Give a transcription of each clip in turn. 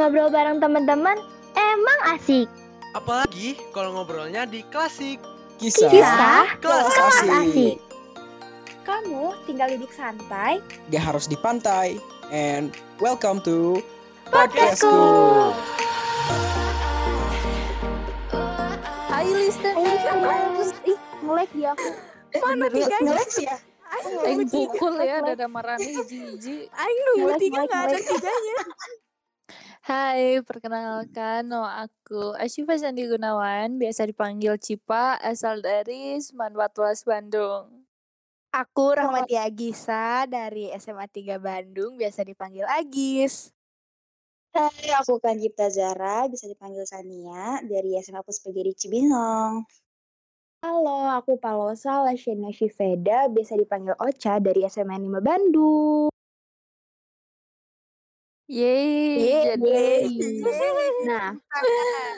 Ngobrol bareng teman-teman emang asik. Apalagi kalau ngobrolnya di klasik. Kisah, Kisah Kelas kelas asik. asik. Kamu tinggal duduk santai. Gak harus di pantai. And welcome to Podcastku. Hai listener. Ih ngelek dia aku. Mana tiganya? Ngelek sih ya? Aing pukul ya dada marane hiji-hiji. Aing nunggu tiga nggak ada tiganya. Hai, perkenalkan nama aku Asyifa Sandi Gunawan, biasa dipanggil Cipa, asal dari Seman Watwas Bandung. Aku Rahmati Agisa dari SMA 3 Bandung, biasa dipanggil Agis. Hai, aku kan Cipta Zara, bisa dipanggil Sania, dari SMA Puspegiri Cibinong. Halo, aku Palosa Lashena Shiveda, biasa dipanggil Ocha dari SMA 5 Bandung. Yeay, jadi Nah, Eh,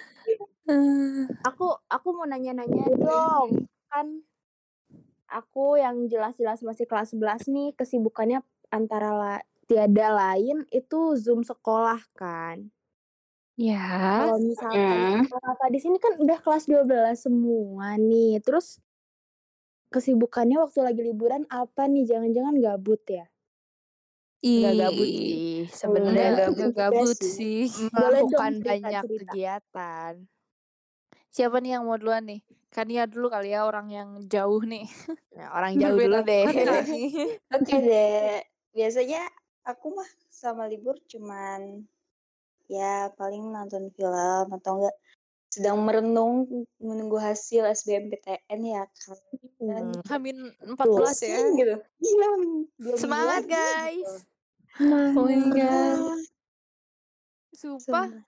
aku aku mau nanya-nanya dong. Kan aku yang jelas-jelas masih kelas 11 nih, kesibukannya antara la- tiada lain itu Zoom sekolah kan. ya, Kalau misalkan kakak di sini kan udah kelas 12 semua nih. Terus kesibukannya waktu lagi liburan apa nih? Jangan-jangan gabut ya? Ih, sih. sebenarnya Nggak gabut, gabut gabut sih. Dong melakukan banyak cerita. kegiatan. Siapa nih yang mau duluan nih? Kania dulu kali ya orang yang jauh nih. Nah, orang jauh dulu deh. Oke deh, biasanya aku mah sama libur cuman ya paling nonton film atau enggak sedang merenung menunggu hasil SBMPTN ya kan. Hmm. Hamin 14 ya. Pusing gitu. Gila. Semangat guys. gitu. Oh my god. Sumpah, Sumpah.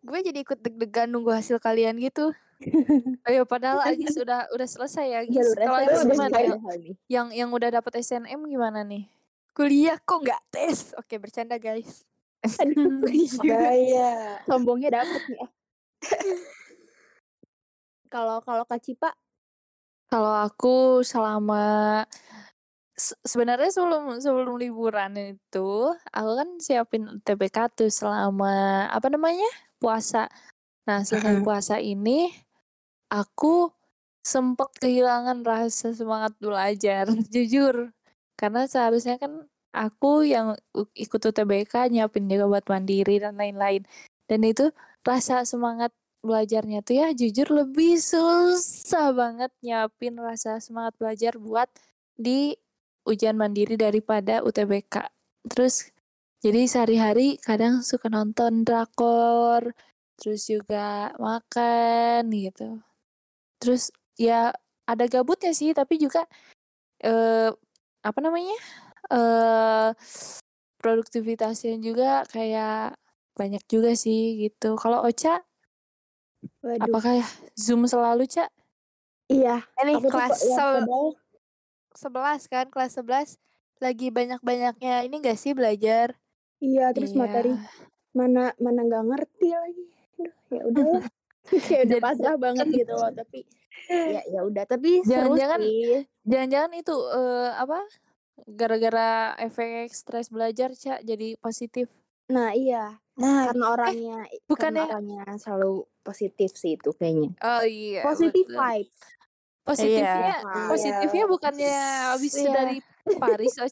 gue jadi ikut deg-degan nunggu hasil kalian gitu. Ayo padahal Agis udah udah selesai ya. Jalur Kalau Agis udah gimana? selesai. Yang, yang yang udah dapat SNM gimana nih? Kuliah kok nggak tes? Oke, bercanda guys. Bahaya. Sombongnya dapet nih. eh. Kalau kalau Kak Cipa, Kalau aku selama se- sebenarnya sebelum sebelum liburan itu aku kan siapin TBK tuh selama apa namanya puasa. Nah selesai Mm-mm. puasa ini aku sempet kehilangan rasa semangat belajar jujur karena seharusnya kan aku yang ikut UTBK nyiapin juga buat mandiri dan lain-lain dan itu rasa semangat belajarnya tuh ya jujur lebih susah banget nyiapin rasa semangat belajar buat di ujian mandiri daripada UTBK. Terus jadi sehari-hari kadang suka nonton drakor, terus juga makan gitu. Terus ya ada gabutnya sih, tapi juga eh apa namanya? eh produktivitasnya juga kayak banyak juga sih gitu. Kalau Ocha waduh, apakah Zoom selalu, Cak? iya. Ini kelas ya, 11 kan, kelas 11 lagi banyak-banyaknya ini gak sih belajar? Iya, terus Iya. materi mana mana nggak ngerti lagi. Aduh, ya udahlah. Kayak udah pasrah banget gitu loh, tapi ya ya udah, tapi Jangan-jangan-. Jangan-jangan itu eh, apa? Gara-gara efek stres belajar, Cak, jadi positif. Nah, iya, Nah, karena orangnya karena bukannya- orangnya selalu positif sih itu kayaknya. Oh iya. Positif betul. vibes. Positifnya, Iya. positifnya bukannya habis Iya. dari Paris, oh.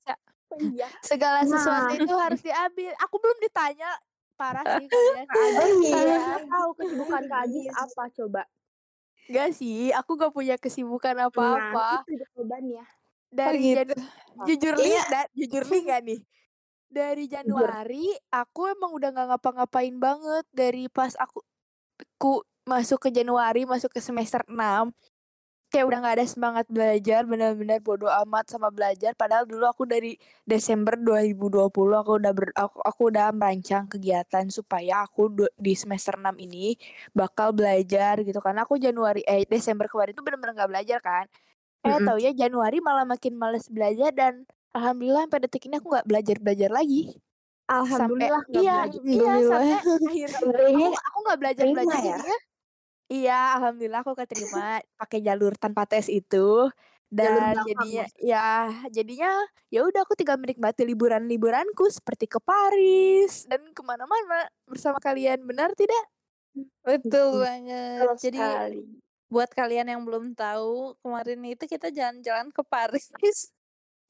Oh, iya. Segala sesuatu Nah. itu harus diambil. Aku belum ditanya. Parah sih kalian. oh iya. Tahu kesibukan Kak Agis apa coba? Gak sih, aku gak punya kesibukan Nah, apa-apa. itu jawabannya. Dari gitu. Janu- jujur nih, Iya. da- jujur nih gak nih? Dari Januari aku emang udah gak ngapa-ngapain banget dari pas aku ku masuk ke Januari, masuk ke semester 6 kayak udah gak ada semangat belajar, benar-benar bodo amat sama belajar. Padahal dulu aku dari Desember 2020 aku udah ber- aku, aku udah merancang kegiatan supaya aku du- di semester 6 ini bakal belajar gitu karena aku Januari eh Desember kemarin tuh bener-bener gak belajar kan. Eh Mm-mm. tau ya Januari malah makin males belajar dan alhamdulillah sampai detik ini aku nggak belajar belajar lagi. Alhamdulillah sampai, nggak iya, belajar. iya sampai akhirnya Sebenarnya aku aku nggak belajar belajar ya. Iya, alhamdulillah aku keterima pakai jalur tanpa tes itu. dan belakang, jadinya ya jadinya ya udah aku tinggal menikmati liburan liburanku seperti ke Paris dan ke mana-mana bersama kalian benar tidak Betul banget. Betul Jadi sekali. buat kalian yang belum tahu, kemarin itu kita jalan-jalan ke Paris.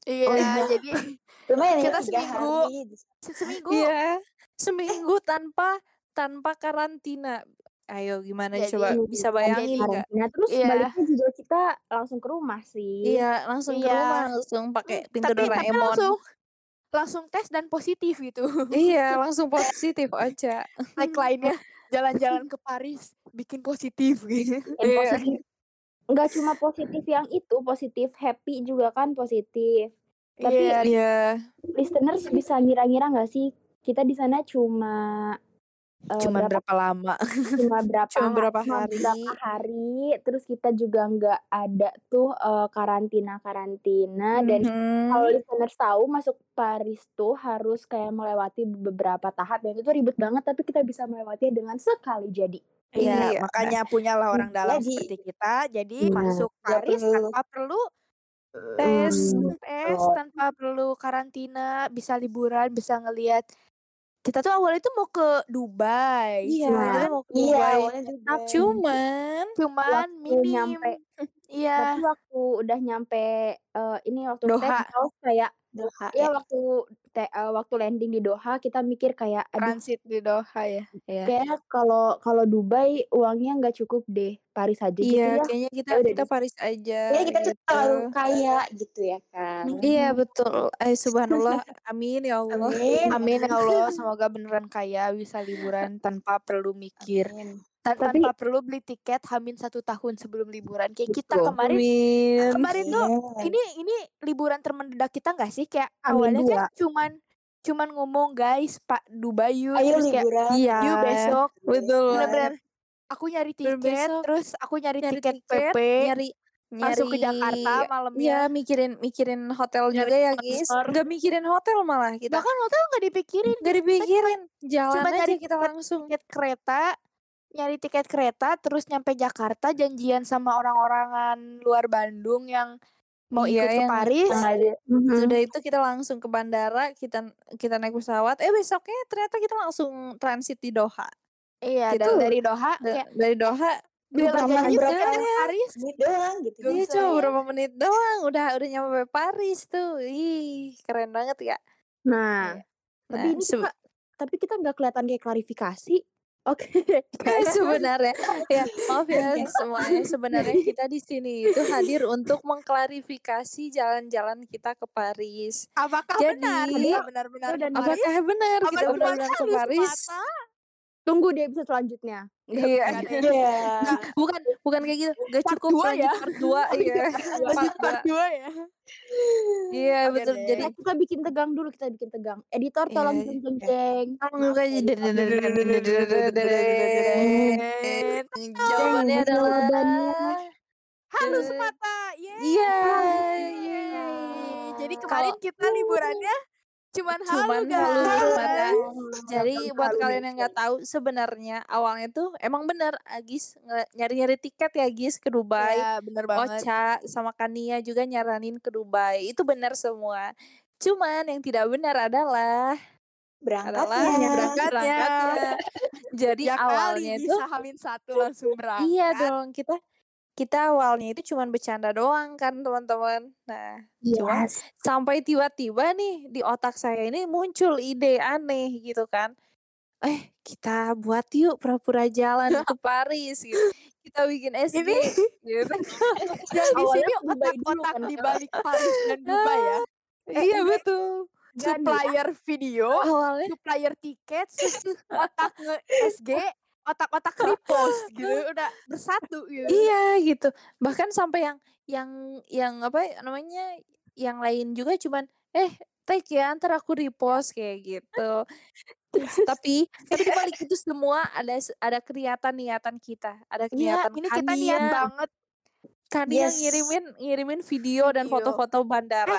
iya iya. jadi Lumayan ya Kita seminggu. hari. seminggu Iya, seminggu tanpa tanpa karantina. Ayo gimana Jadi- coba bisa bayangin nggak? Karantina terus Iya. baliknya juga kita langsung ke rumah sih. Iya, langsung ke Iya. rumah, langsung pakai pintu tapi tapi Doraemon. langsung langsung tes dan positif gitu Iya, langsung positif aja. like lainnya jalan-jalan ke Paris bikin positif gitu Dan Iya. positif. Nggak cuma positif yang itu, positif happy juga kan positif. Tapi Iya, Iya. listeners bisa ngira-ngira nggak sih kita di sana cuma eh, cuman berapa berapa lama cuma berapa Cuma berapa cuma hari. berapa hari terus kita juga nggak ada tuh karantina karantina dan Mhm. kalau listeners tahu masuk Paris tuh harus kayak melewati beberapa tahap dan itu ribet banget tapi kita bisa melewatinya dengan sekali jadi Iya, Iya. makanya punyalah orang dalam Jadi- seperti kita. Jadi Iya. masuk Paris perlu. tanpa perlu Tes. Hmm, tes, betul. tanpa perlu karantina, bisa liburan, bisa ngelihat. Kita tuh awalnya tuh mau ke Dubai. Iya, kita mau ke Iya, Dubai. awalnya juga. Cuman Cuman waktu minim. nyampe Iya, tapi waktu udah nyampe eh, ini waktu tes Doha. Paus kayak Doha ya ya. waktu te- eh, waktu landing di Doha kita mikir kayak aduh transit di Doha ya. ya. kayak kalau kalau Dubai uangnya nggak cukup deh Paris aja gitu Iya, ya kayaknya kita Ya kita. Paris aja Kayaknya kita tuh gitu. terlalu kaya gitu ya kan. Iya, betul. Eh subhanallah. Amin ya Allah. Amin. Amin ya Allah, semoga beneran kaya bisa liburan tanpa perlu mikir, Amin. Tan- Tapi- tanpa perlu beli tiket hamin satu tahun sebelum liburan. Kayak kita Betul. kemarin Amin. kemarin tuh Iya. ini ini liburan termendadak kita nggak sih kayak Amin awalnya kan dua. cuman cuman ngomong guys Pak Dubai yuk Ayo terus kayak liburan. Iya. yuk besok Betul. bener-bener aku nyari tiket besok terus aku nyari, Nyari tiket, tiket, PP nyari langsung ke nyari Jakarta Iya, malamnya mikirin mikirin hotel Nyari juga ya, guys. Nggak mikirin hotel malah kita. bahkan hotel nggak dipikirin Nggak dipikirin. Jalan cuma aja nyari kita langsung. tiket kereta nyari tiket kereta terus nyampe Jakarta janjian sama orang-orangan luar Bandung yang mau Iya, ikut ke yang- Paris. Mhm. Sudah itu kita langsung ke bandara, kita kita naik pesawat. Eh besoknya ternyata kita langsung transit di Doha. iya Gitu. dari Doha Da- kayak dari Doha berapa menit ke Paris Duit doang gitu. Iya cuma ya. berapa menit doang udah udah nyampe Paris tuh. Ih, keren banget ya. nah tapi Nah, ini se- kita tapi kita nggak kelihatan kayak klarifikasi oke. Sebenarnya ya maaf ya semuanya sebenarnya kita di sini itu hadir untuk mengklarifikasi jalan-jalan kita ke Paris. apakah Jadi, benar? Benar-benar Paris Apakah benar? kita benar-benar ke Paris? Tunggu di episode selanjutnya. Iya. Iya. bukan bukan kayak gitu. Gak Part cukup dua ya? part 2 iya. Lanjut part dua ya. Iya Oke betul. deh. jadi kita bikin tegang dulu kita bikin tegang. Editor tolong Iya, jeng jeng jeng Enggak Jawabannya adalah halus semata. Yeay. Iya. Yeay. jadi kemarin kita liburannya cuman halu Cuman guys halu semata. Jadi Halu buat nih, kalian yang nggak tahu sebenarnya awalnya tuh emang bener Agis nge- nyari-nyari tiket ya Agis ke Dubai. ya bener banget Ocha sama Kania juga nyaranin ke Dubai. Itu benar semua. Cuman yang tidak benar adalah adalah Berangkatnya. berangkatnya. berangkatnya. Jadi ya kali awalnya itu satu langsung berangkat iya dong kita kita awalnya itu cuman bercanda doang kan teman-teman. Nah, Cuma yes sampai tiba-tiba nih di otak saya ini muncul ide aneh gitu kan. Eh, kita buat yuk pura-pura jalan ke Paris gitu. Kita bikin SG Ini gitu. di sini otak-otak kan, di balik Paris dan Dubai ya iya betul. supplier video Awalnya supplier tiket otak nge SG otak-otak repost gitu udah bersatu gitu iya gitu. Bahkan sampai yang yang yang apa ya namanya yang lain juga cuman eh tag ya ntar aku repost kayak gitu. Tapi tapi di balik itu semua ada ada kelihatan niatan kita, ada Iya, kelihatan ini kita niat banget. Kania Yes. ngirimin ngirimin video dan foto-foto bandara.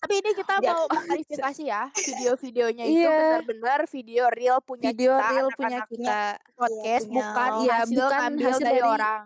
Tapi ini kita Dia- mau klarifikasi ya, video-videonya itu Iya. benar-benar video real punya Video kita, real punya kita. podcast, punya bukan Iya, hasil bukan ngambil hasil dari, dari- orang.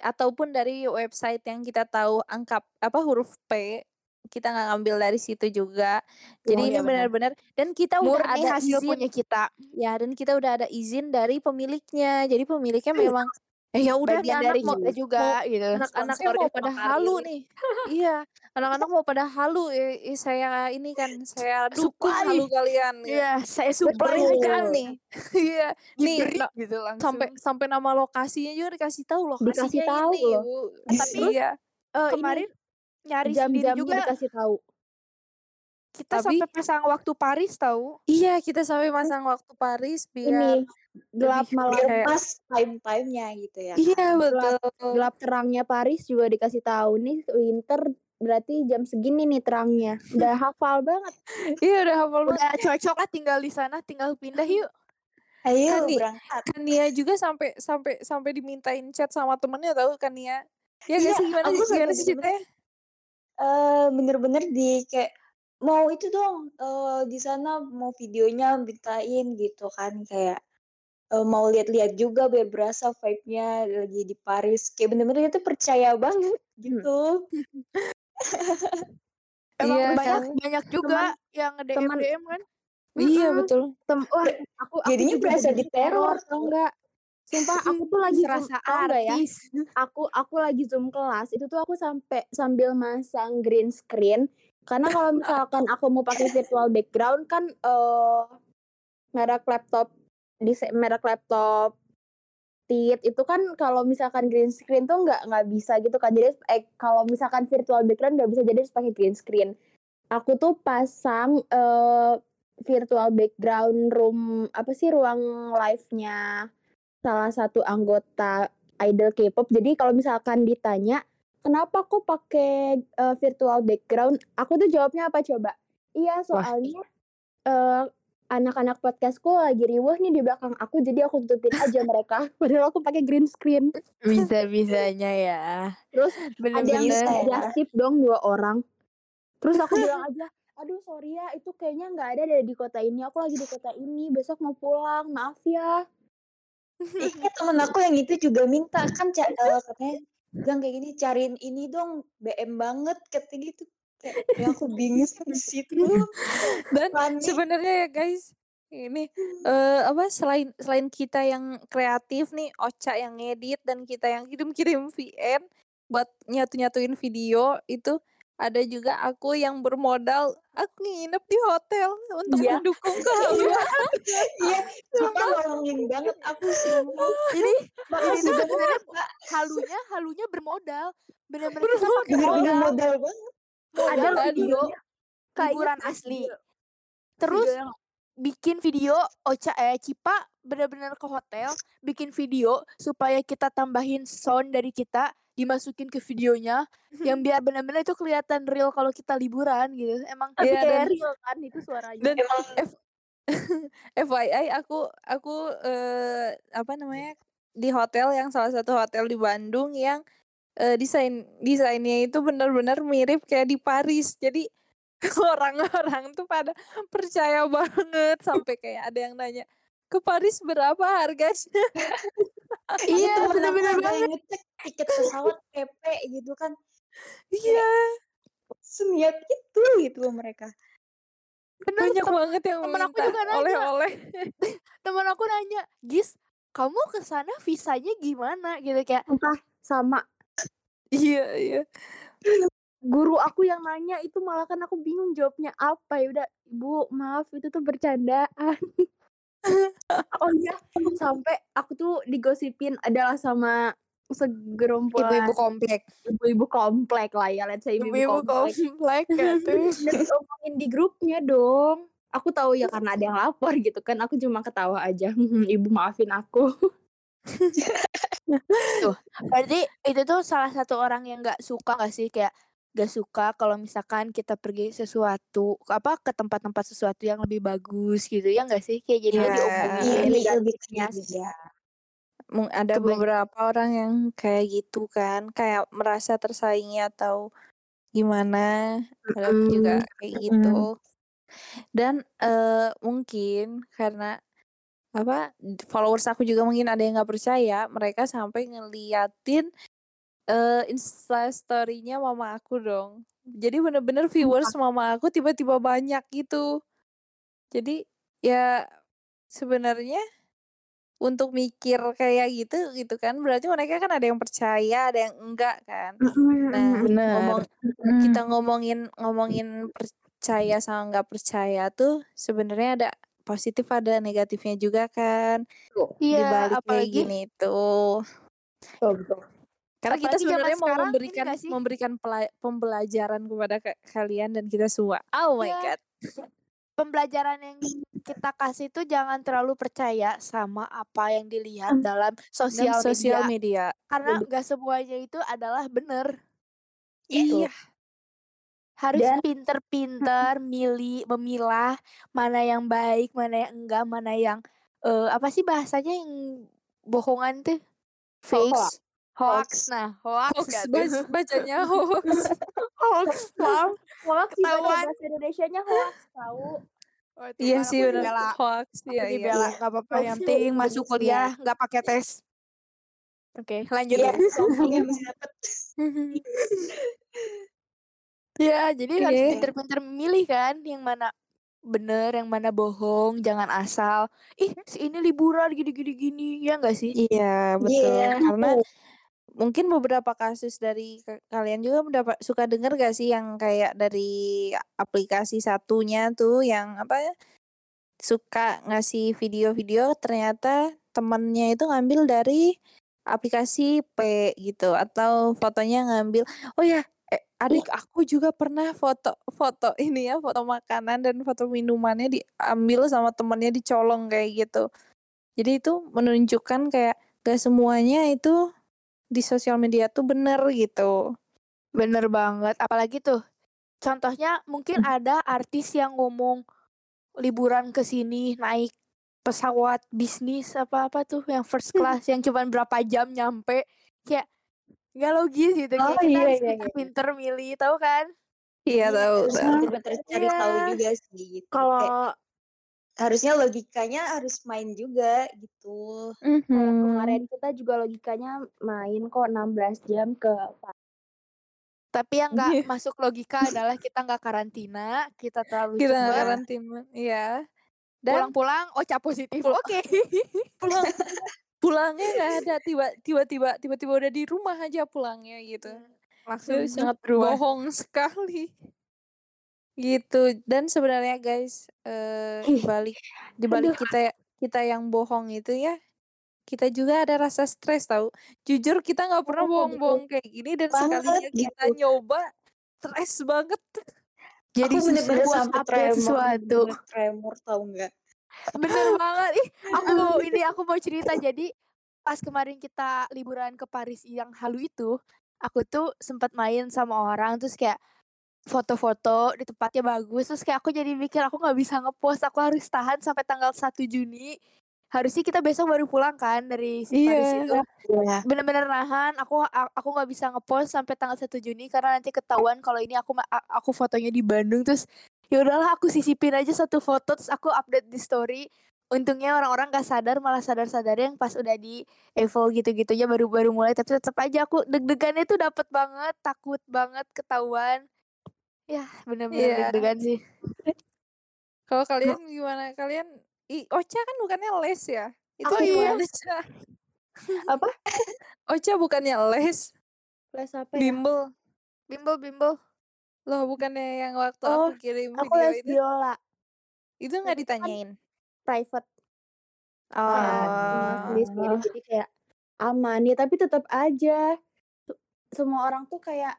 ataupun dari website yang kita tahu angka apa huruf P kita nggak ngambil dari situ juga. Jadi Oh, ini iya benar. benar-benar dan kita udah Murni ada hasil izin punya kita. ya dan kita udah ada izin dari pemiliknya. Jadi pemiliknya memang eh ya udah nih anak mau juga gitu. anak-anaknya Sponsorin mau pada halu nih. iya, anak-anak mau pada halu eh, saya ini kan saya dukung Supply. halu kalian gitu. Iya, saya supply kan nih. Iya, nih Diberi na- gitu langsung. sampai sampai nama lokasinya juga dikasih tahu lokasinya Dikasih tahu ini. loh. Tapi iya. Eh, kemarin nyari ini sendiri jam-jamnya juga dikasih tahu. Kita Tapi- sampai pasang waktu Paris tahu. Iya, kita sampai masang waktu Paris biar Ini gelap malam kayak- Pas time-timenya gitu ya. Iya, kan? betul. gelap terangnya Paris juga dikasih tahu nih winter berarti jam segini nih terangnya. Udah hafal banget. Iya, udah hafal banget. Udah cocok lah tinggal di sana, tinggal pindah yuk. Ayo Kan berangkat. Kania juga sampai sampai sampai dimintain chat sama temennya tahu Kania. Ya Iya, gak sih gimana aku gimana sih ceritanya? eh bener-bener di kayak mau itu dong eh di sana mau videonya mintain gitu kan kayak eh, mau lihat-lihat juga biar berasa vibe-nya lagi di Paris kayak bener-bener itu percaya banget gitu Emang Iya, banyak kan? banyak juga yang nge DM teman- DM kan. Iya, betul. Tem wah, aku aku Jadinya berasa diteror. tau enggak? Sumpah aku tuh lagi nggak ya? artis. Aku aku lagi zoom kelas itu tuh aku sampai sambil masang green screen karena kalau misalkan aku mau pakai virtual background kan eh merek laptop di merek laptop tit itu kan kalau misalkan green screen tuh nggak nggak bisa gitu kan. Jadi eh kalau misalkan virtual background nggak bisa jadi harus pakai green screen. Aku tuh pasang eh virtual background room apa sih ruang live-nya salah satu anggota idol K-pop. Jadi kalau misalkan ditanya kenapa kok pakai eh, virtual background? Aku tuh jawabnya apa coba? Iya soalnya eh, anak-anak podcastku lagi riuh nih di belakang aku jadi aku tutupin aja mereka. Padahal aku pakai green screen. Bisa-bisanya ya. terus ada yang Bener-bener. Bisa ya. just tip dong dua orang. Terus aku bilang aja aduh sorry ya itu kayaknya nggak ada deh di kota ini. Aku lagi di kota ini besok mau pulang. Maaf ya. Iya temen aku yang itu juga minta. Kan eh, katanya bilang kayak gini cariin ini dong BM banget katanya gitu. Kayak ya aku bingung di situ. Dan sebenarnya ya guys, ini eh apa selain selain kita yang kreatif nih, Ocha yang ngedit dan kita yang kirim-kirim VN buat nyatu-nyatuin video itu ada juga aku yang bermodal aku nginep di hotel untuk Iya. mendukung kehaluan. iya sumpah nolongin banget aku sumpah Ini ini Kak. halunya halunya bermodal. Bener-bener kita pakai modal. modal banget Ada video gitu, asli. Terus video bikin video Ocha eh Cipa bener-bener ke hotel bikin video supaya kita tambahin sound dari kita dimasukin ke videonya yang biar bener-bener itu kelihatan real kalau kita liburan gitu emang tapi kayak dan- real kan itu suaranya Dan emang F- FYI aku aku eh, apa namanya di hotel yang salah satu hotel di Bandung yang eh, desain desainnya itu benar-benar mirip kayak di Paris. Jadi orang-orang tuh pada percaya banget sampai kayak ada yang nanya ke Paris berapa harganya? iya ada banget tiket pesawat PP gitu kan Iya, seniat itu gitu loh mereka bener banyak tem- banget yang temen aku minta juga nanya. oleh-oleh. temen aku nanya Gis kamu ke sana visanya gimana gitu kayak Sumpah, sama Iya, iya. guru aku yang nanya itu malah kan aku bingung jawabnya apa ya udah ibu maaf itu tuh bercandaan oh iya sampai aku tuh digosipin adalah sama segerombolan ibu-ibu komplek. ibu-ibu komplek lah ya let's say ibu-ibu komplek. komplek gitu Dan diomongin di grupnya dong. Aku tahu ya karena ada yang lapor gitu kan aku cuma ketawa aja. Ibu maafin aku. Berarti itu tuh salah satu orang yang nggak suka gak sih? Kayak gak suka kalau misalkan kita pergi sesuatu apa ke tempat-tempat sesuatu yang lebih bagus gitu ya nggak sih kayak jadi Iya. diomongin iya lebih ya ada Kebany- beberapa orang yang kayak gitu kan, kayak merasa tersaingi atau gimana. Ada aku juga kayak gitu. Dan eh mungkin karena apa followers aku juga mungkin ada yang nggak percaya, mereka sampai ngeliatin eh Insta story-nya mama aku dong. Jadi bener-bener viewers mama aku tiba-tiba banyak gitu. Jadi ya sebenarnya untuk mikir kayak gitu gitu kan berarti mereka kan ada yang percaya, ada yang enggak kan. Nah, bener. ngomong kita ngomongin ngomongin percaya sama nggak percaya tuh sebenarnya ada positif ada negatifnya juga kan. Di Iya, balik kayak apalagi gini tuh. Betul, betul. Karena kita Apalagi sebenarnya mau sekarang memberikan memberikan pembelajaran kepada ka- kalian dan kita semua. Oh my Iya. god. pembelajaran yang kita kasih tuh jangan terlalu percaya sama apa yang dilihat dalam sosial sosial media. media. Karena nggak semuanya itu adalah bener. Iya. Harus Dan- pinter-pinter milih, memilah mana yang baik, mana yang enggak, mana yang eh, apa sih bahasanya yang bohongan tuh? Fake. Hoax. Nah, hoax, Hoax tuh? bac- bacanya hoax. hoax, mam. Hoax sih bahasa Ketahuan. bahasa Indonesianya hoax tahu. Oh, itu Iya sih benar. dibela. Hoax. Iya iya. dibela, nggak apa-apa. Yang penting masuk jenisnya. kuliah nggak pakai tes. Oke, lanjut Iya, ya. something yang masih dapet. Ya, jadi harus Iya. pinter-pinter milih kan yang mana bener, yang mana bohong, jangan asal ih si ini liburan gini-gini gini, ya enggak sih? Iya betul. Iya. Karena mungkin beberapa kasus dari ka- kalian juga mendapat suka denger gak sih yang kayak dari aplikasi satunya tuh yang apa ya suka ngasih video-video ternyata temennya itu ngambil dari aplikasi P gitu atau fotonya ngambil oh ya eh, adik aku juga pernah foto foto ini ya foto makanan dan foto minumannya diambil sama temennya dicolong kayak gitu. Jadi itu menunjukkan kayak gak semuanya itu di sosial media tuh bener gitu Bener banget, apalagi tuh contohnya mungkin ada artis yang ngomong liburan ke sini naik pesawat bisnis apa-apa tuh yang first class yang cuman berapa jam nyampe kayak nggak logis gitu kayak Oh, kita iya, harus iya, iya. pinter-pinter milih tahu kan iya tahu Harus tahu. cari tahu Iya. juga sih gitu. Kayak Kalau harusnya logikanya harus main juga gitu. kayak Mhm. kemarin kita juga logikanya main kok 16 jam ke tapi yang nggak masuk logika adalah kita nggak karantina kita terlalu kita cepat karantina iya. Dan pulang-pulang oca positif Pul- oke. pulang pulangnya nggak ada tiba tiba-tiba tiba-tiba udah di rumah aja pulangnya gitu. Langsung Itu sangat bohong sekali gitu. Dan sebenarnya guys eh Ih, dibalik dibalik aduh. kita kita yang bohong itu ya kita juga ada rasa stres tahu jujur kita nggak pernah Oh, bohong-bohong kayak gini dan Banget sekalinya kita gitu. nyoba stres banget. Jadi aku bener-bener sebuah sampai update tremor, sesuatu. tremor tau nggak? bener banget. Ih aku mau ini aku mau cerita. Jadi pas kemarin kita liburan ke Paris yang halu itu aku tuh sempat main sama orang terus kayak foto-foto di tempatnya bagus terus kayak aku jadi mikir aku nggak bisa ngepost aku harus tahan sampai tanggal 1 Juni harusnya kita besok baru pulang kan dari Paris Iya. itu Iya. bener-bener nahan aku aku nggak bisa ngepost sampai tanggal 1 Juni karena nanti ketahuan kalau ini aku aku fotonya di Bandung terus ya udahlah aku sisipin aja satu foto terus aku update di story untungnya orang-orang gak sadar malah sadar-sadar yang pas udah di Evo gitu-gitu aja baru baru mulai tapi tetap aja aku deg-degannya tuh dapet banget takut banget ketahuan ya bener-bener Iya. deg-degan sih. Kalau kalian gimana? Kalian i Ocha kan bukannya les ya? Itu Oh, iya. Ca? Apa? Ocha bukannya les? Les apa ya? bimbel. Bimbel bimbel. Loh bukannya yang waktu Oh, aku kirim Aku video les itu? biola. Itu nggak kan ditanyain? private. Oh. sendiri jadi kayak aman ya tapi tetap aja. Se- semua orang tuh kayak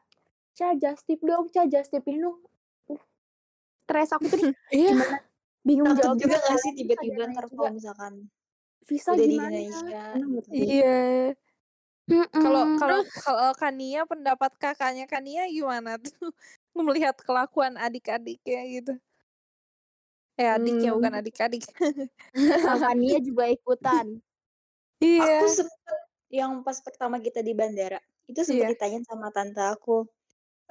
Ca just tip dong Ca just tip ini dong. Uh, stres aku tuh nih. Iya. Gimana? Bingung Takut jawabnya juga gak sih Visa tiba-tiba ntar kalau misalkan visa udah di gimana? Indonesia. Gitu. iya. Kalau kalau kalau Kania pendapat kakaknya Kania gimana tuh? Melihat kelakuan adik-adiknya gitu. Eh adiknya Hmm. bukan adik-adik. Makanya juga ikutan. Iya. Aku sempet yang pas pertama kita di bandara itu sempet Iya. ditanyain sama tante aku,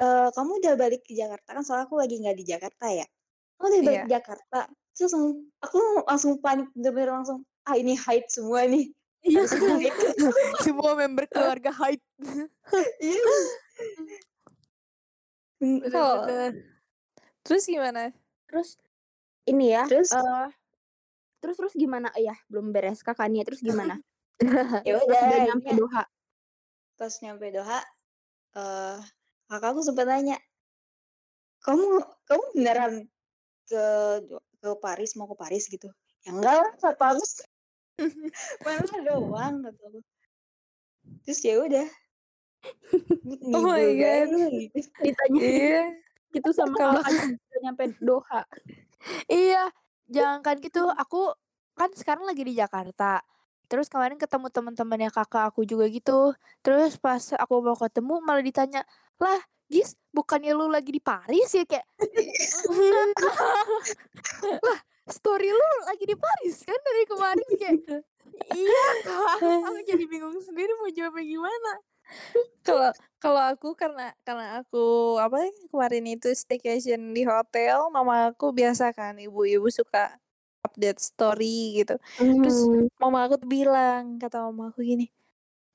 e, kamu udah balik ke Jakarta kan soalnya aku lagi nggak di Jakarta ya. Kamu udah balik Iya. ke Jakarta? Terus langsung, aku langsung panik bener-bener langsung ah ini hide semua nih. Iya. Semua member keluarga Hyde. Iya. Bener-bener. Terus gimana? Terus ini ya. Terus eh, terus terus gimana? Iya, belum beres kakaknya. Terus gimana? ya udah nyampe Doha. pas nyampe Doha eh kakakku sempat nanya kamu kamu beneran ke ke Paris mau ke Paris gitu ya enggak lah kata aku mana doang kata aku terus ya udah Oh my God. banget gitu. Ditanya Iya. gitu sama Kalau- nyampe Doha. Iya, jangankan gitu, aku kan sekarang lagi di Jakarta. Terus kemarin ketemu teman-temannya kakak aku juga gitu. Terus pas aku mau ketemu malah ditanya, lah Gis, bukannya lu lagi di Paris ya kayak, lah story lu lagi di Paris kan dari kemarin kayak, iya kak, aku jadi bingung sendiri mau jawabnya gimana. Kalau kalau aku karena karena aku apa ya, kemarin itu staycation di hotel, mama aku biasa kan ibu-ibu suka update story gitu. Terus mama aku tuh bilang kata mama aku gini,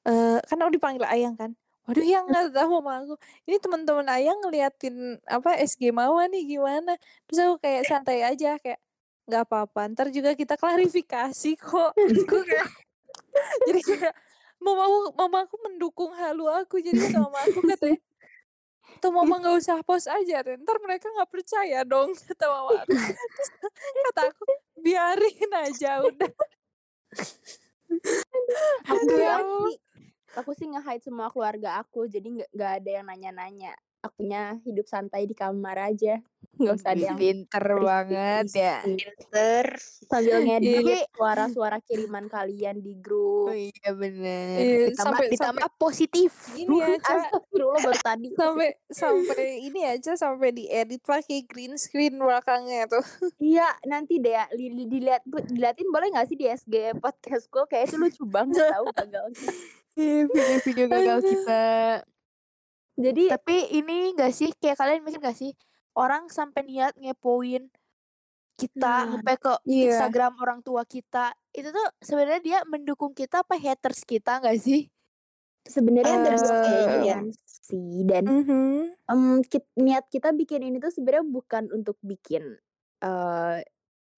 eh kan aku dipanggil ayang kan. Waduh yang nggak tahu mama aku. Ini teman-teman ayang ngeliatin apa SG Mama nih gimana. Terus aku kayak santai aja kayak nggak apa-apa. Ntar juga kita klarifikasi kok. Jadi kayak mama aku mama aku mendukung halu aku jadi mama aku katanya tuh mama nggak usah post aja deh ntar mereka nggak percaya dong kata mama aku Terus kata aku biarin aja udah Aduh, ya sih aku sih nge-hide semua keluarga aku jadi nggak nggak ada yang nanya-nanya akunya hidup santai di kamar aja nggak usah ada yang Pinter banget ya. Pinter. sambil ngedit Iya. suara-suara kiriman kalian di Oh grup iya bener. Iya, ditambah, sampai- ditambah positif. ini aja Astagfirullah baru tadi sampai sampai ini aja sampai diedit pakai green screen belakangnya tuh iya nanti deh ya, li- li- dilihat diliatin boleh nggak sih di SG podcast school kayak itu lucu banget tahu gagal Iya, video-video gagal kita. jadi Tapi ini gak sih kayak kalian mikir gak sih orang sampai niat ngepoin kita Nah, sampai ke iya. Instagram orang tua kita itu tuh sebenarnya dia mendukung kita apa haters kita gak sih? sebenarnya Eh, dua kayaknya ya. kemungkinan sih dan Mhm. em, kit- niat kita bikin ini tuh sebenarnya bukan untuk bikin eh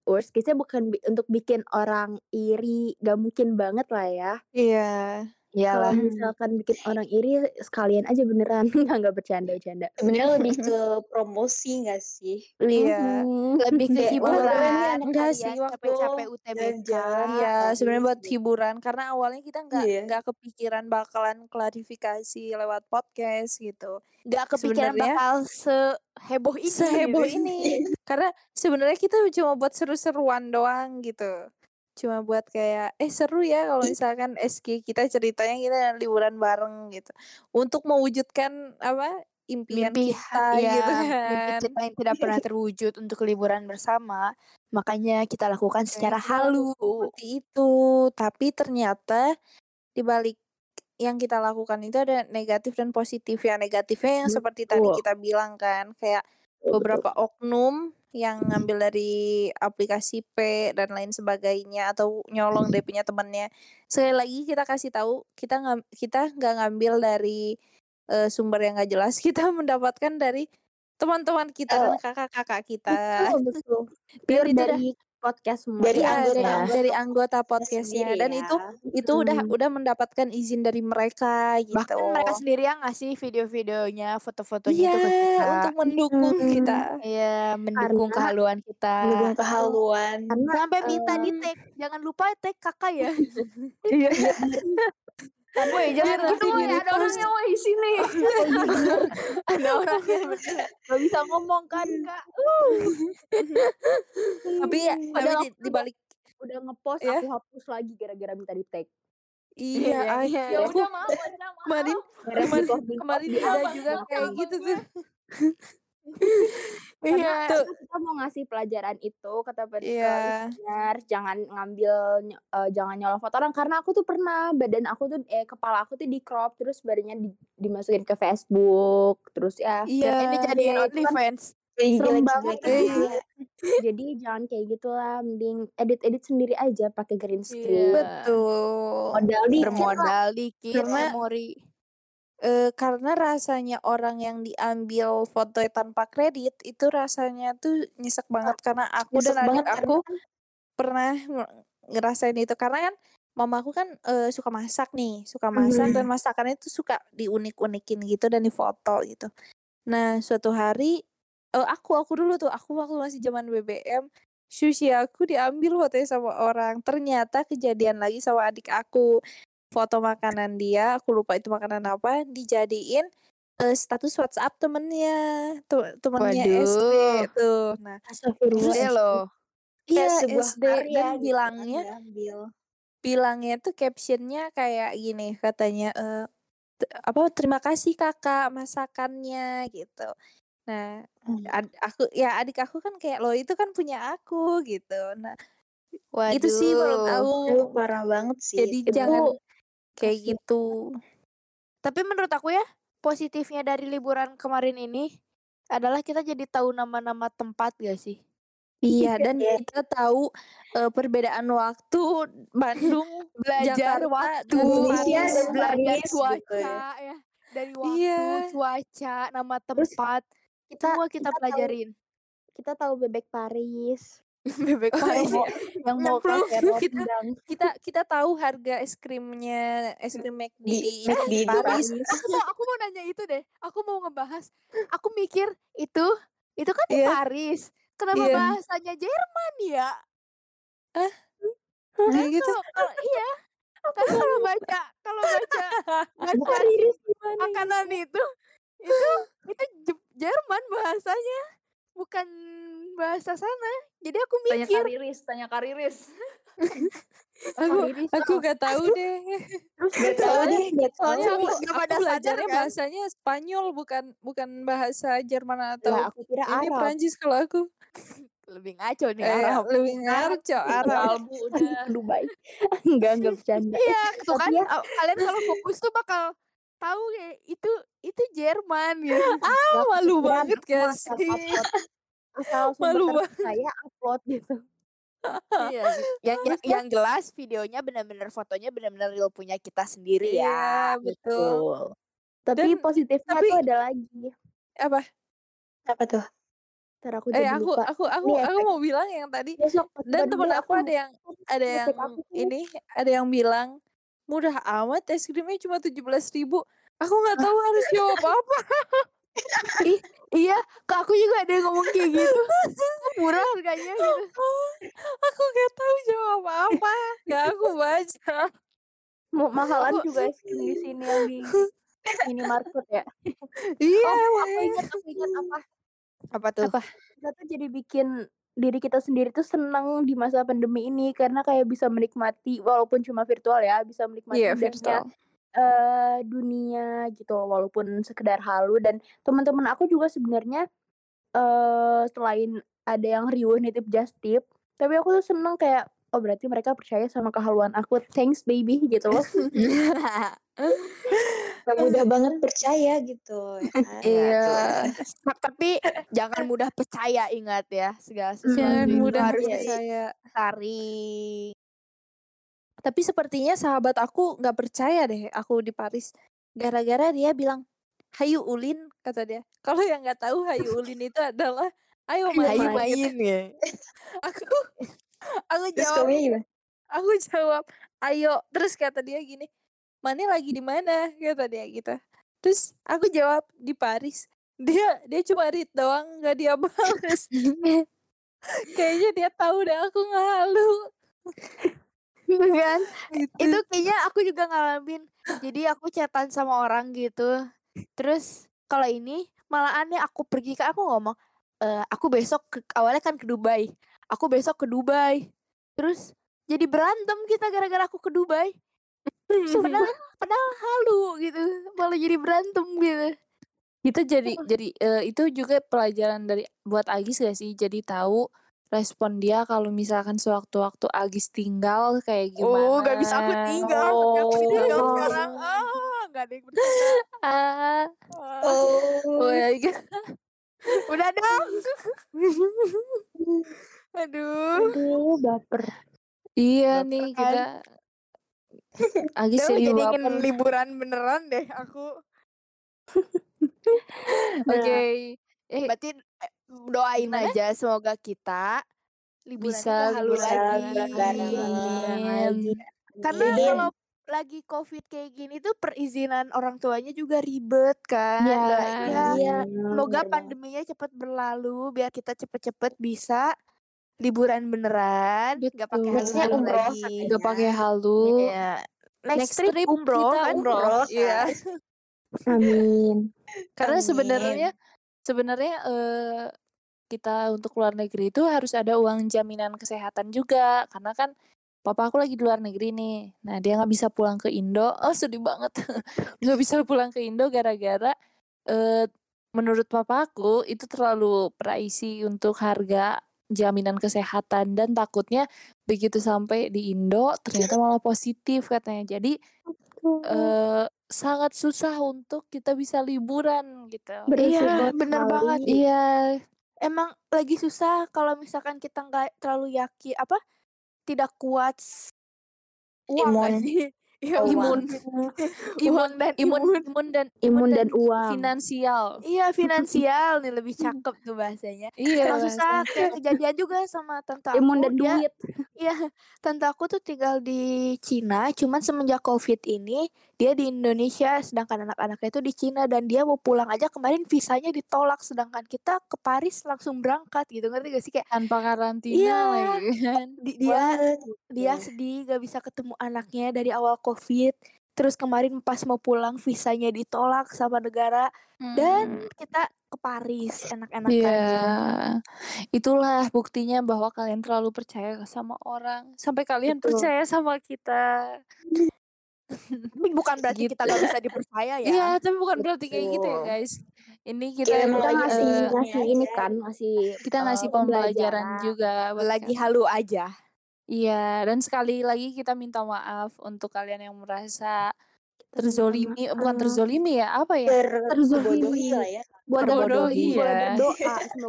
worst case-nya bukan bi- untuk bikin orang iri gak mungkin banget lah ya iya kalau Iyalah. misalkan bikin orang iri sekalian aja beneran nggak nggak bercanda bercanda Sebenarnya lebih ke promosi nggak sih? iya Mhm. Lebih ke hiburan. Enggak sih, waktu capek-capek UTBK. Iya, sebenarnya buat sih. hiburan karena awalnya kita nggak Iya. nggak kepikiran bakalan klarifikasi lewat podcast gitu. Gak kepikiran Sebenarnya- bakal seheboh ini. Seheboh gitu. ini. karena sebenarnya kita cuma buat seru-seruan doang gitu. Cuma buat kayak eh seru ya kalau misalkan SG kita ceritanya kita liburan bareng gitu. Untuk mewujudkan apa impian mimpi kita ya, gitu mimpi kan. kita yang tidak pernah terwujud untuk liburan bersama makanya kita lakukan secara halu. Seperti itu. Tapi ternyata di balik yang kita lakukan itu ada negatif dan positif. Ya negatifnya yang seperti tadi kita bilang kan kayak beberapa oknum yang ngambil dari aplikasi P dan lain sebagainya atau nyolong dari punya temannya sekali lagi kita kasih tahu kita nggak kita nggak ngambil dari eh, sumber yang nggak jelas. Kita mendapatkan dari teman-teman kita dan kakak-kakak kita. Betul betul. Udah- dari podcast semua. Dari Iya, anggota- dari, anggota dari anggota podcastnya sendiri dan ya. itu itu udah Hmm. udah mendapatkan izin dari mereka gitu. Bahkan mereka sendiri yang ngasih video-videonya foto-fotonya iya itu ke kita. untuk mendukung Hmm. kita. Iya, mendukung Karena- kehaluan kita. Mendukung kehaluan. karena sampai minta di em, tag. Jangan lupa tag kakak ya. Iya Woi jangan gitu woi di ada orangnya woi sini ada orangnya gak bisa ngomong kan. Kak tapi ya tapi Padahal di, aku di balik udah ngepost Ya. aku hapus lagi gara-gara minta di tag iya ah, iya. ya aku udah maaf maaf. Kemarin kemarin kemarin ada juga kayak gitu tuh iya tuh Karena kita mau ngasih pelajaran itu kata pen- ke Iya. listener, jangan ngambil eh, jangan nyolong foto orang karena aku tuh pernah badan aku tuh eh kepala aku tuh di crop terus badannya di- dimasukin ke Facebook terus ya iya ini jadiin Iya, itu kan- OnlyFans serem banget kan. gitu ya. Jadi jangan kayak gitulah, mending edit-edit sendiri aja pakai green screen. Iya. Betul. Modal dikit. Bermodal dikit memori. Eh, karena rasanya orang yang diambil foto tanpa kredit itu rasanya tuh nyesek banget. Karena aku Nyesek dan adik banget karena aku pernah me- ngerasain itu. Karena kan mamaku kan eh, suka masak nih suka masak Mhm. dan masakannya tuh suka diunik-unikin gitu dan difoto gitu. Nah suatu hari eh, aku aku dulu tuh aku waktu masih zaman BBM sushi aku diambil fotonya sama orang. Ternyata kejadian lagi sama adik aku foto makanan dia aku lupa itu makanan apa dijadiin eh, status WhatsApp temennya te- temennya SD Waduh. tuh nah Astagfirullah. Gede loh. Iya SD dan gitu kan bilangnya bilangnya tuh captionnya kayak gini katanya t- apa terima kasih kakak masakannya gitu nah Hmm. ad- aku ya adik aku kan kayak lo itu kan punya aku gitu nah Waduh. itu sih menurut aku parah banget sih. jadi itu. jangan kayak kasihan. gitu Tapi menurut aku ya, positifnya dari liburan kemarin ini adalah kita jadi tahu nama-nama tempat gak sih? iya dan Iya. kita tahu eh, perbedaan waktu Bandung Belajar Jakarta waktu, Indonesia Paris. dan belajar gitu cuaca ya. ya. Dari waktu, Iya. cuaca, nama Terus tempat, Kita semua kita, kita tahu pelajarin. kita tahu bebek Paris. Bebek Oh, yang mau kafe Kita- kita kita tahu harga es krimnya es krim McD Di McD di Paris. Aku mau aku mau nanya itu deh. Aku mau ngebahas. Aku mikir itu itu kan di Iya. Paris. Kenapa Iya. bahasanya Jerman ya? Kayak gitu. Kalau iya. Karena kalau baca kalau baca baca makanan itu itu itu Je- Jerman bahasanya bukan bahasa sana. Jadi aku Tanya mikir Kariris, tanya Kariris. Aku Paris aku ah. gak tahu deh. Terus Gak tahu deh, gak tahu. Soalnya aku, Nggak aku pada sadar belajarnya kan? bahasanya Spanyol bukan bukan bahasa Jerman atau lah aku kira ini Arab. Prancis kalau aku. lebih ngaco nih Eh, Arab. lebih ngaco Arab. Udah. Dubai. enggak enggak bercanda. Iya, tuh kan ya- kalian kalau fokus tuh bakal tahu kayak itu itu Jerman gitu. Ah, malu banget aku gak asal Malu sumber saya upload gitu. Iya, yang yang, yang jelas videonya benar-benar fotonya benar-benar real punya kita sendiri Iya, ya. betul. Tapi Dan- positifnya tapi- tuh ada lagi. Apa? Apa tuh? Ntar aku Eh jadi aku lupa. aku aku Nih, aku efek. mau bilang yang tadi Besok dan deh aku ada yang ada yang aku ini ada yang bilang murah amat es krimnya cuma tujuh belas ribu aku nggak tahu harus jawab apa Iya, ke aku juga ada yang ngomong kayak gitu. Murah harganya gitu. aku nggak tahu jawab apa nggak aku baca Mau mahalan juga es krim di sini yang di minimarket ya. iya Oh, aku ingat aku ingat apa? Apa tuh? Apa? Kita tuh jadi bikin diri kita sendiri tuh senang di masa pandemi ini karena kayak bisa menikmati walaupun cuma virtual ya, bisa menikmati iya indahnya virtual eh dunia gitu loh, walaupun sekedar halu dan teman-teman aku juga sebenarnya eh selain ada yang riuh nitip just tip tapi aku tuh seneng kayak oh berarti mereka percaya sama kehaluan aku thanks baby gitu loh Gak mudah banget percaya gitu. ya kan? iya Tapi jangan mudah percaya ingat ya segala sesuatu itu mudah harus iya, iya. percaya dicari. Tapi sepertinya sahabat aku nggak percaya deh aku di Paris. Gara-gara dia bilang Hayu Ulin kata dia. Kalau yang nggak tahu Hayu Ulin itu adalah ayo main, Ayo main. main ya. aku aku jawab aku jawab ayo. Terus kata dia gini mana lagi di mana? kata dia gitu. Terus aku jawab di Paris. Dia dia cuma read doang nggak dia balas. Kayaknya dia tahu deh aku ngalu Gitu kan? gitu. Itu kayaknya aku juga ngalamin. Jadi aku chatan sama orang gitu. Terus kalau ini malah aneh aku pergi ke aku ngomong, "Eh, aku besok ke, awalnya kan ke Dubai. Aku besok ke Dubai. Terus jadi berantem kita gara-gara aku ke Dubai. Padahal padahal halu gitu. Malah jadi berantem gitu. itu jadi jadi eh, itu juga pelajaran dari buat Agis gak sih jadi tahu respon dia kalau misalkan sewaktu-waktu Agis tinggal kayak gimana Oh, gak bisa aku tinggal. Oh. tinggal sekarang. Ah, gak ada yang percaya. ah Ah. Oh, oh ya, Udah dong. Aduh. Aduh, baper. Iya Baper nih kan? kita serius jadi baper. ingin liburan beneran deh aku. Oke. Eh, Berarti eh, doain Gimana? aja semoga kita liburannya Bisa gak liburan lagi. lagi. Karena Amin. kalau lagi covid kayak gini tuh perizinan orang tuanya juga ribet kan. Ya. Doain ya, Iya, semoga banget. pandeminya cepat berlalu biar kita cepet-cepet bisa liburan beneran, nggak pakai. Nextnya halu umroh lagi. Gak pakai halu. Iya. Next, Next trip, trip umroh kita kan? umroh. Iya. Amin. Karena sebenarnya sebenarnya eh, kita untuk luar negeri itu harus ada uang jaminan kesehatan juga karena kan papa aku lagi di luar negeri nih. Nah, dia nggak bisa pulang ke Indo. Oh, sedih banget. nggak bisa pulang ke Indo gara-gara eh menurut papa aku itu terlalu pricey untuk harga jaminan kesehatan dan takutnya begitu sampai di Indo ternyata malah positif katanya. Jadi eh sangat susah untuk kita bisa liburan gitu. Iya, bener sekali. banget. Iya, Emang lagi susah kalau misalkan kita nggak terlalu yakin apa tidak kuat uang sih? Oh, imun, imun dan imun, imun. imun dan Imun dan uang. finansial. Iya finansial nih lebih cakep tuh bahasanya. Iya, Emang susah kayak kejadian juga sama tante aku. Imun dan dia, duit. Iya, tante aku tuh tinggal di Cina, cuman semenjak COVID ini dia di Indonesia, sedangkan anak-anaknya itu di Cina dan dia mau pulang aja kemarin visanya ditolak, sedangkan kita ke Paris langsung berangkat gitu, ngerti gak sih kayak Tanpa karantina Iya. lagi kan. di- dia Banget. dia sedih gak bisa ketemu anaknya dari awal COVID. Terus kemarin pas mau pulang visanya ditolak sama negara dan kita ke Paris enak-enakan. Iya, gitu. itulah buktinya bahwa kalian terlalu percaya sama orang sampai kalian Betul. percaya sama kita. Tapi bukan berarti Gitu. kita gak bisa dipercaya ya. Iya, tapi bukan berarti kayak gitu ya Betul. guys. Ini kita Ya, Kita ngasih eh, ini ngasih aja. ini kan, ngasih kita eh, ngasih pembelajaran pembelajaran. juga Lagi halu aja. Iya, dan sekali lagi kita minta maaf untuk kalian yang merasa terzolimi, bukan terzolimi ya, apa ya? Ter Terzolimi. lah ya. Buat ya. berdoa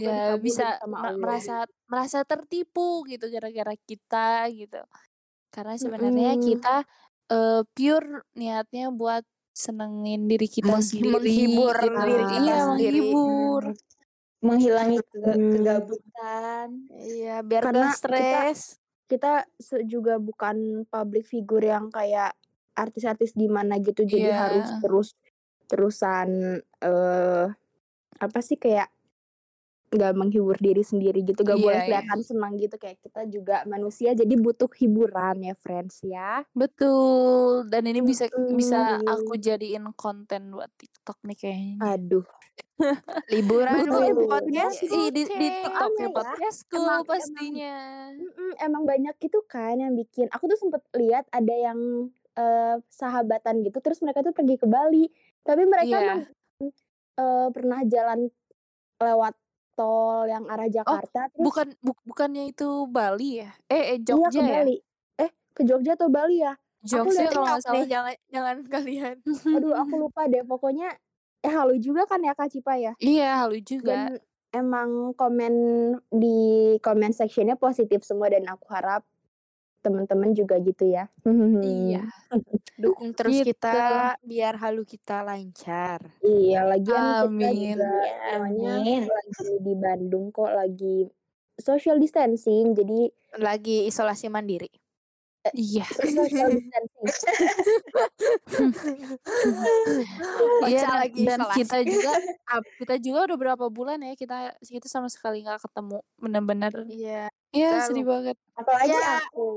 Ya bisa merasa merasa tertipu gitu gara-gara kita gitu. Karena sebenarnya Mm-mm. kita eh, pure niatnya buat senengin diri kita Meng- sendiri menghibur gitu. diri kita Iya, sendiri. menghibur. Menghilangi kega- Hmm. kegabutan. Iya, biar Karena gak stres. Kita se- juga bukan public figure yang kayak artis-artis gimana gitu, jadi Iya. harus terus terusan eh apa sih kayak nggak menghibur diri sendiri gitu, gak Iya, boleh iya. kelihatan senang gitu kayak kita juga manusia jadi butuh hiburan ya friends ya. Betul. Dan ini bisa bisa Mm-mm. aku jadiin konten buat TikTok nih kayaknya. Aduh, Liburan Betul. di podcast Ih, di, di Cek. TikTok ya ya. podcastku Emang- emang- pastinya. Mm-mm, emang banyak gitu kan yang bikin. Aku tuh sempet lihat ada yang eh, sahabatan gitu, terus mereka tuh pergi ke Bali, tapi mereka Iya. emang eh, pernah jalan lewat tol yang arah Jakarta, terus Bukan bu- bukannya itu Bali ya? Eh, eh iya ke Jogja ya? Bali. Eh ke Jogja atau Bali ya? Jogja kalau nggak salah. jangan jangan kalian. Aduh aku lupa deh. Pokoknya eh halu juga kan ya Kak Cipa ya. Iya, halu juga. Dan emang komen di comment sectionnya positif semua dan aku harap teman-teman juga gitu ya. Iya. Dukung terus Gitu. kita biar halu kita lancar. Iya, kita Amin. juga Ya, amin. lagi di Bandung kok lagi social distancing, jadi Lagi isolasi mandiri. Iya. social distancing. Iya dan, lagi dan isolasi. kita juga kita juga udah berapa bulan ya kita kita sama sekali nggak ketemu bener-bener Iya. Iya kita sedih banget Apalagi Ya. aku.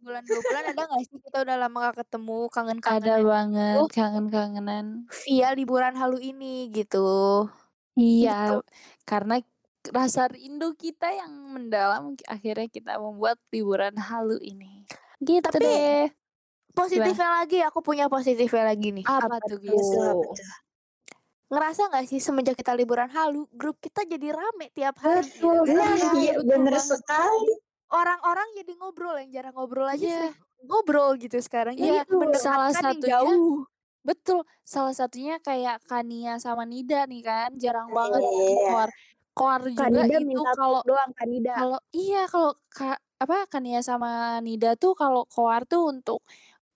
Bulan dua bulan ada gak sih kita udah lama gak ketemu ada kangen-kangen banget Oh. kangen-kangenan via liburan halu ini gitu. iya karena rasa rindu kita yang mendalam akhirnya kita membuat liburan halu ini gitu Tapi- deh Positifnya lagi, aku punya positifnya lagi nih. apa, tuh apa Tuh. Ngerasa gak sih semenjak kita liburan halu, grup kita jadi rame tiap hari. Betul. gitu. Nah, Iya, iya bener banget. sekali. Orang-orang jadi ngobrol yang jarang ngobrol aja Iya. sering ngobrol gitu sekarang. Iya, Jadi mendekatkan salah satunya jauh. Betul, salah satunya kayak Kania sama Nida nih kan, jarang banget Iya. keluar koar juga Kanida itu minta kalau doang Kanida. kalau iya kalau Kak apa Kania sama Nida tuh kalau koar tuh untuk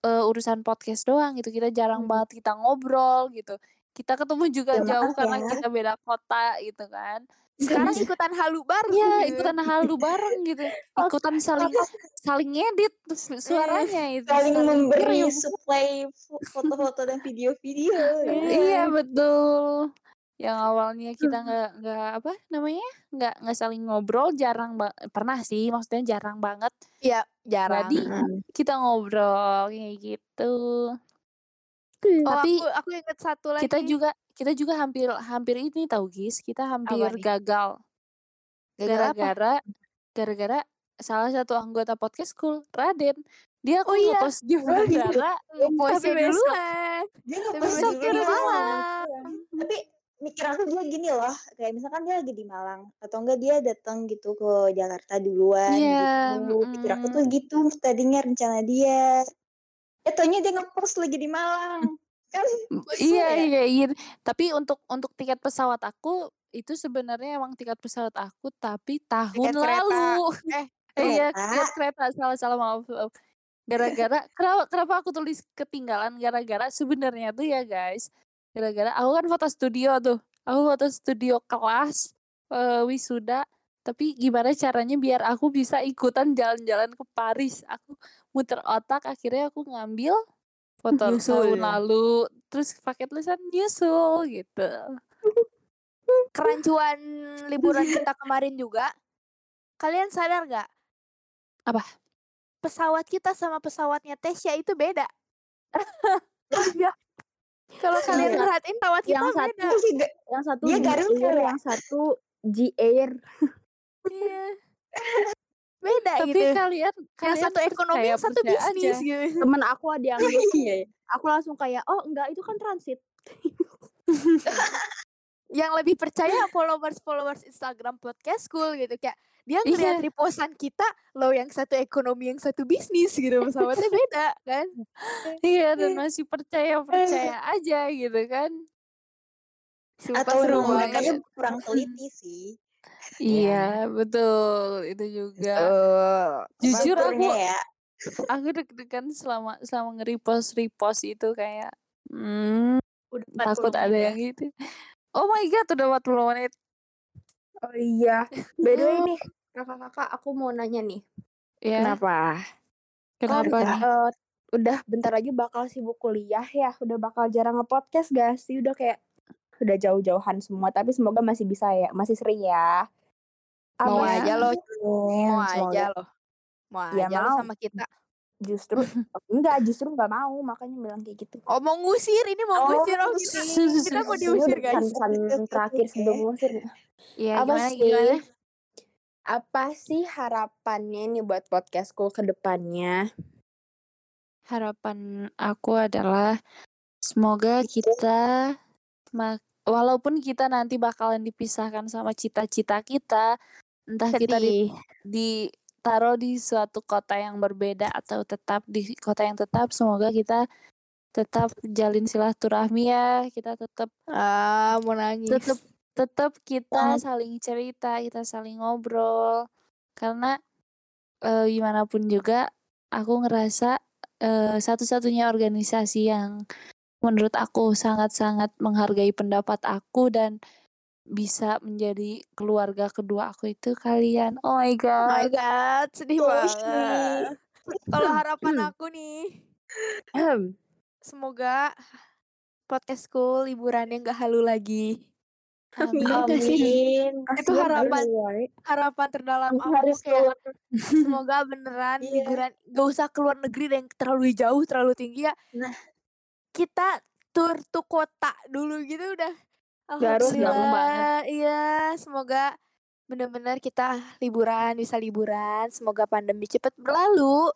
eh, urusan podcast doang gitu. Kita jarang Hmm. banget kita ngobrol gitu. Kita ketemu juga Ya, jauh maaf karena ya. kita beda kota gitu kan. Sekarang ikutan halu bareng. Iya, gitu. ikutan halu bareng gitu. Ikutan saling saling ngedit su- suaranya itu. Saling memberi supply fo- foto-foto dan video-video. ya. Iya, betul. Yang awalnya kita nggak nggak apa namanya? nggak nggak saling ngobrol, jarang ba- pernah sih, maksudnya jarang banget. Iya, jarang. Jadi Mm. kita ngobrol kayak gitu. Oh, Tapi aku aku inget satu lagi. kita juga kita juga hampir hampir ini tahu Gis, kita hampir gagal Gara-gara gara-gara salah satu anggota podcast school Raden dia Oh kok iya. ngepost di Oh, gitu. bandara Ngepost tapi besok duluan. Dia ngepost di malam. Tapi mikir aku dia gini loh, kayak misalkan dia lagi di Malang atau enggak dia datang gitu ke Jakarta duluan Iya, gitu. Pikir aku tuh gitu tadinya rencana dia. Eh taunya dia ngepost lagi di Malang. Kan? iya ya? iya iya. Tapi untuk untuk tiket pesawat aku itu sebenarnya emang tiket pesawat aku tapi tahun Tiket kereta. lalu. Eh, Eh, iya Kereta. tiket kereta. Salah salah maaf, gara-gara kenapa kenapa aku tulis ketinggalan? Gara-gara sebenarnya tuh ya guys gara-gara aku kan foto studio tuh. Aku foto studio kelas eh, wisuda. Tapi gimana caranya biar aku bisa ikutan jalan-jalan ke Paris? Aku muter otak akhirnya aku ngambil foto Nyusul tahun ya? lalu terus pakai tulisan nyusul gitu kerancuan liburan kita kemarin juga. Kalian sadar gak? Apa? Pesawat kita sama pesawatnya Tesya itu beda. Iya. Kalau kalian Iya. perhatiin pesawat kita Yang satu beda. Sih ga- yang satu Dia G Garuda Air, ya? yang satu G Air. Iya. Beda tapi gitu. kalian Yang kalian satu ekonomi, yang satu percaya aja. bisnis gitu. Temen aku ada yang gitu. Iya. ya. Aku langsung kayak, oh enggak itu kan transit. Yang lebih percaya followers-followers Instagram podcast school gitu kayak dia Iya. ngeliat reposan kita lo yang satu ekonomi yang satu bisnis gitu pesawatnya beda kan Iya dan masih percaya percaya aja gitu kan. Sumpah Atau mereka kurang teliti sih. Iya betul itu juga. Jujur aku ya. aku deg-degan selama selama nge-repost repost itu kayak hmm, Udah takut ada yang gitu. Oh my god udah 40 menit. Oh iya. By the way nih, kakak-kakak aku mau nanya nih. Ya. Kenapa? Kenapa Kan, eh, udah bentar lagi bakal sibuk kuliah ya. Udah bakal jarang nge-podcast gak sih? Udah kayak udah jauh-jauhan semua. Tapi semoga masih bisa ya. Masih sering ya. mau Amin. aja lo mau semoga. aja lo mau Ya, aja lo mau. sama kita Justru enggak, justru nggak mau. Makanya bilang kayak gitu. oh mau ngusir ini mau Oh, ngusir oh kita, kita mau diusir Ini guys pesan-pesan Oke, terakhir sebelum ngusir. Iya apa gimana sih? gimana? Apa sih harapannya nih buat podcastku ke depannya? Harapan aku adalah semoga kita mak- walaupun kita nanti bakalan dipisahkan sama cita-cita kita, entah kita di, sedih. ditaruh di suatu kota yang berbeda atau tetap di kota yang tetap, semoga kita tetap jalin silaturahmi ya, kita tetap ah mau nangis. tetap tetap kita saling cerita, kita saling ngobrol. Karena eh, gimana pun juga aku ngerasa eh, satu-satunya organisasi yang menurut aku sangat-sangat menghargai pendapat aku dan bisa menjadi keluarga kedua aku itu kalian. Oh my oh my god. god sedih banget kalau harapan aku nih semoga podcastku liburannya nggak halu lagi Amin. Amin. Itu harapan harapan terdalam Aku aku harus kayak keluar. semoga beneran Iya. liburan gak usah keluar negeri dan terlalu jauh terlalu tinggi ya Nah. Kita tur tuh kota dulu gitu udah. Alhamdulillah iya semoga bener-bener kita liburan bisa liburan semoga pandemi cepet berlalu.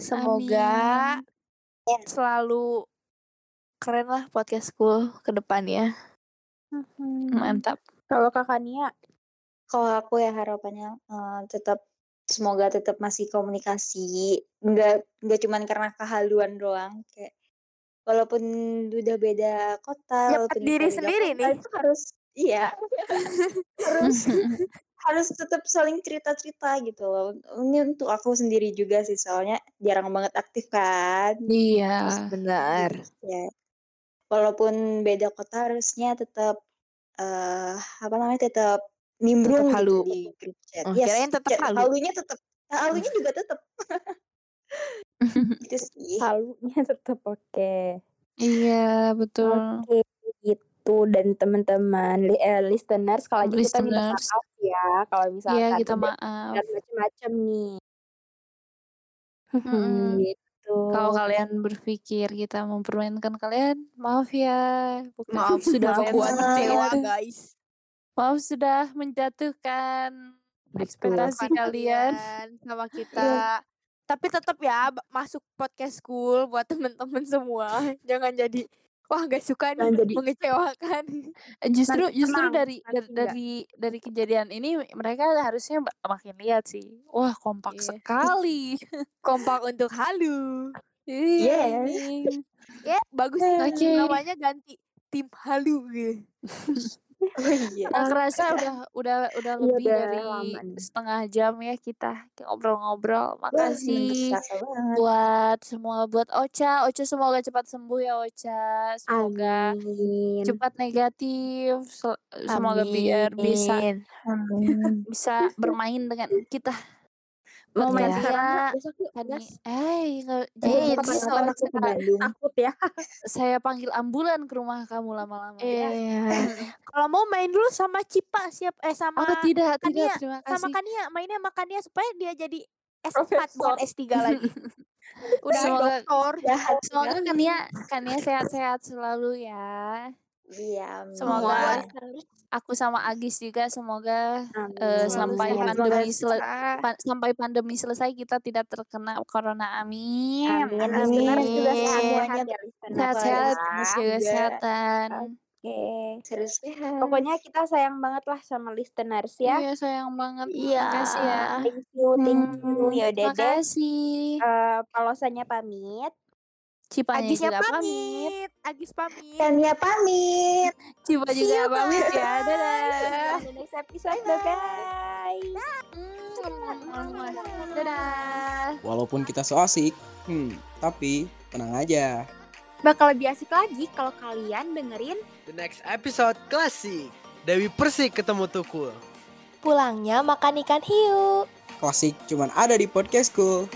Semoga Amin. selalu keren lah podcastku ke depannya Mantap. Kalau kakak Nia, Kalau aku ya harapannya eh, tetap semoga tetap masih komunikasi, nggak nggak cuman karena kehaluan doang, kayak walaupun udah beda kota, Ya, walaupun diri sendiri kota, nih. itu harus iya harus harus tetap saling cerita-cerita gitu loh. Ini untuk aku sendiri juga sih soalnya jarang banget aktif kan. Iya. Benar. Ya. Walaupun beda kota harusnya tetap eh apa namanya tetap nimbrung gitu halu. di grup chat. Oh, Yes, kirain tetap chat- halu. halunya tetap halunya juga tetap. gitu sih. Halunya tetap oke. Iya, betul. Oke, itu dan teman-teman li- eh, listeners kalau lagi kita minta maaf ya kalau misalkan Iya, kita maaf. dan macam-macam nih. Mm-mm. gitu. Kalau kalian berpikir kita mempermainkan kalian, maaf ya. Bukan Maaf sudah membuat kecewa guys. Maaf sudah menjatuhkan ekspektasi kalian. sama kita. Tapi tetap ya masuk podcast school buat temen-temen semua. Jangan jadi wah gak suka nih jadi- mengecewakan. Eh, Justru Nanti justru tenang, dari dari dari dari kejadian ini mereka harusnya makin lihat sih. Wah, kompak Iya. sekali. Kompak untuk halu. Iya. Yes. nih. Ya bagus Oke. namanya ganti tim halu gitu. iya. Nggak kerasa udah udah udah Iya, lebih udah dari lama setengah jam ya kita ngobrol-ngobrol. Wah, Makasih kerasa banget. buat semua buat Ocha. Ocha semoga cepat sembuh ya Ocha. Semoga Amin. cepat negatif. Se- Semoga biar bisa Amin. Amin. bisa bermain dengan kita. Mau main Kania, sekarang besok yuk. Gas. Eh, nggak- Eh, Kapan-kapan aku ke. Bandung. Takut ya. Saya panggil ambulan ke rumah kamu lama-lama ya. Iya. Kalau mau main dulu sama Cipa siap eh sama Oh, tidak, tidak. Kania, Terima sama kasih. Kania mainnya sama Kania supaya dia jadi S4 bukan Profesor. S3 lagi. Udah Semoga- doktor. Jahat Semoga. Kania Kania sehat-sehat selalu ya. Iya. Semoga Semua. aku sama Agis juga semoga Amin. eh, Selalu sampai sehat pandemi sehat. sele- pa- sampai pandemi selesai kita tidak terkena corona. Amin. Amin. Amin. Listeners juga Amin. sehat-sehat ya listeners. Sehat-sehat, Sehat jaga juga. kesehatan. Oke. Serius sehat. Pokoknya kita sayang banget lah sama listeners ya. Iya sayang banget. Iya. Makasih ya. Thank you, thank you. Hmm, Ya udah deh. Makasih. Eh, Palosanya pamit. Cipanya Agisnya juga pamit. pamit. Agis pamit. Kania pamit. Cipa See juga you, pamit ya. Dadah. See you next episode, guys. Dadah. Walaupun kita so asik, hmm, tapi tenang aja. Bakal lebih asik lagi kalau kalian dengerin The next episode klasik. Dewi Persik ketemu Tukul. Pulangnya makan ikan hiu. Klasik cuman ada di podcastku.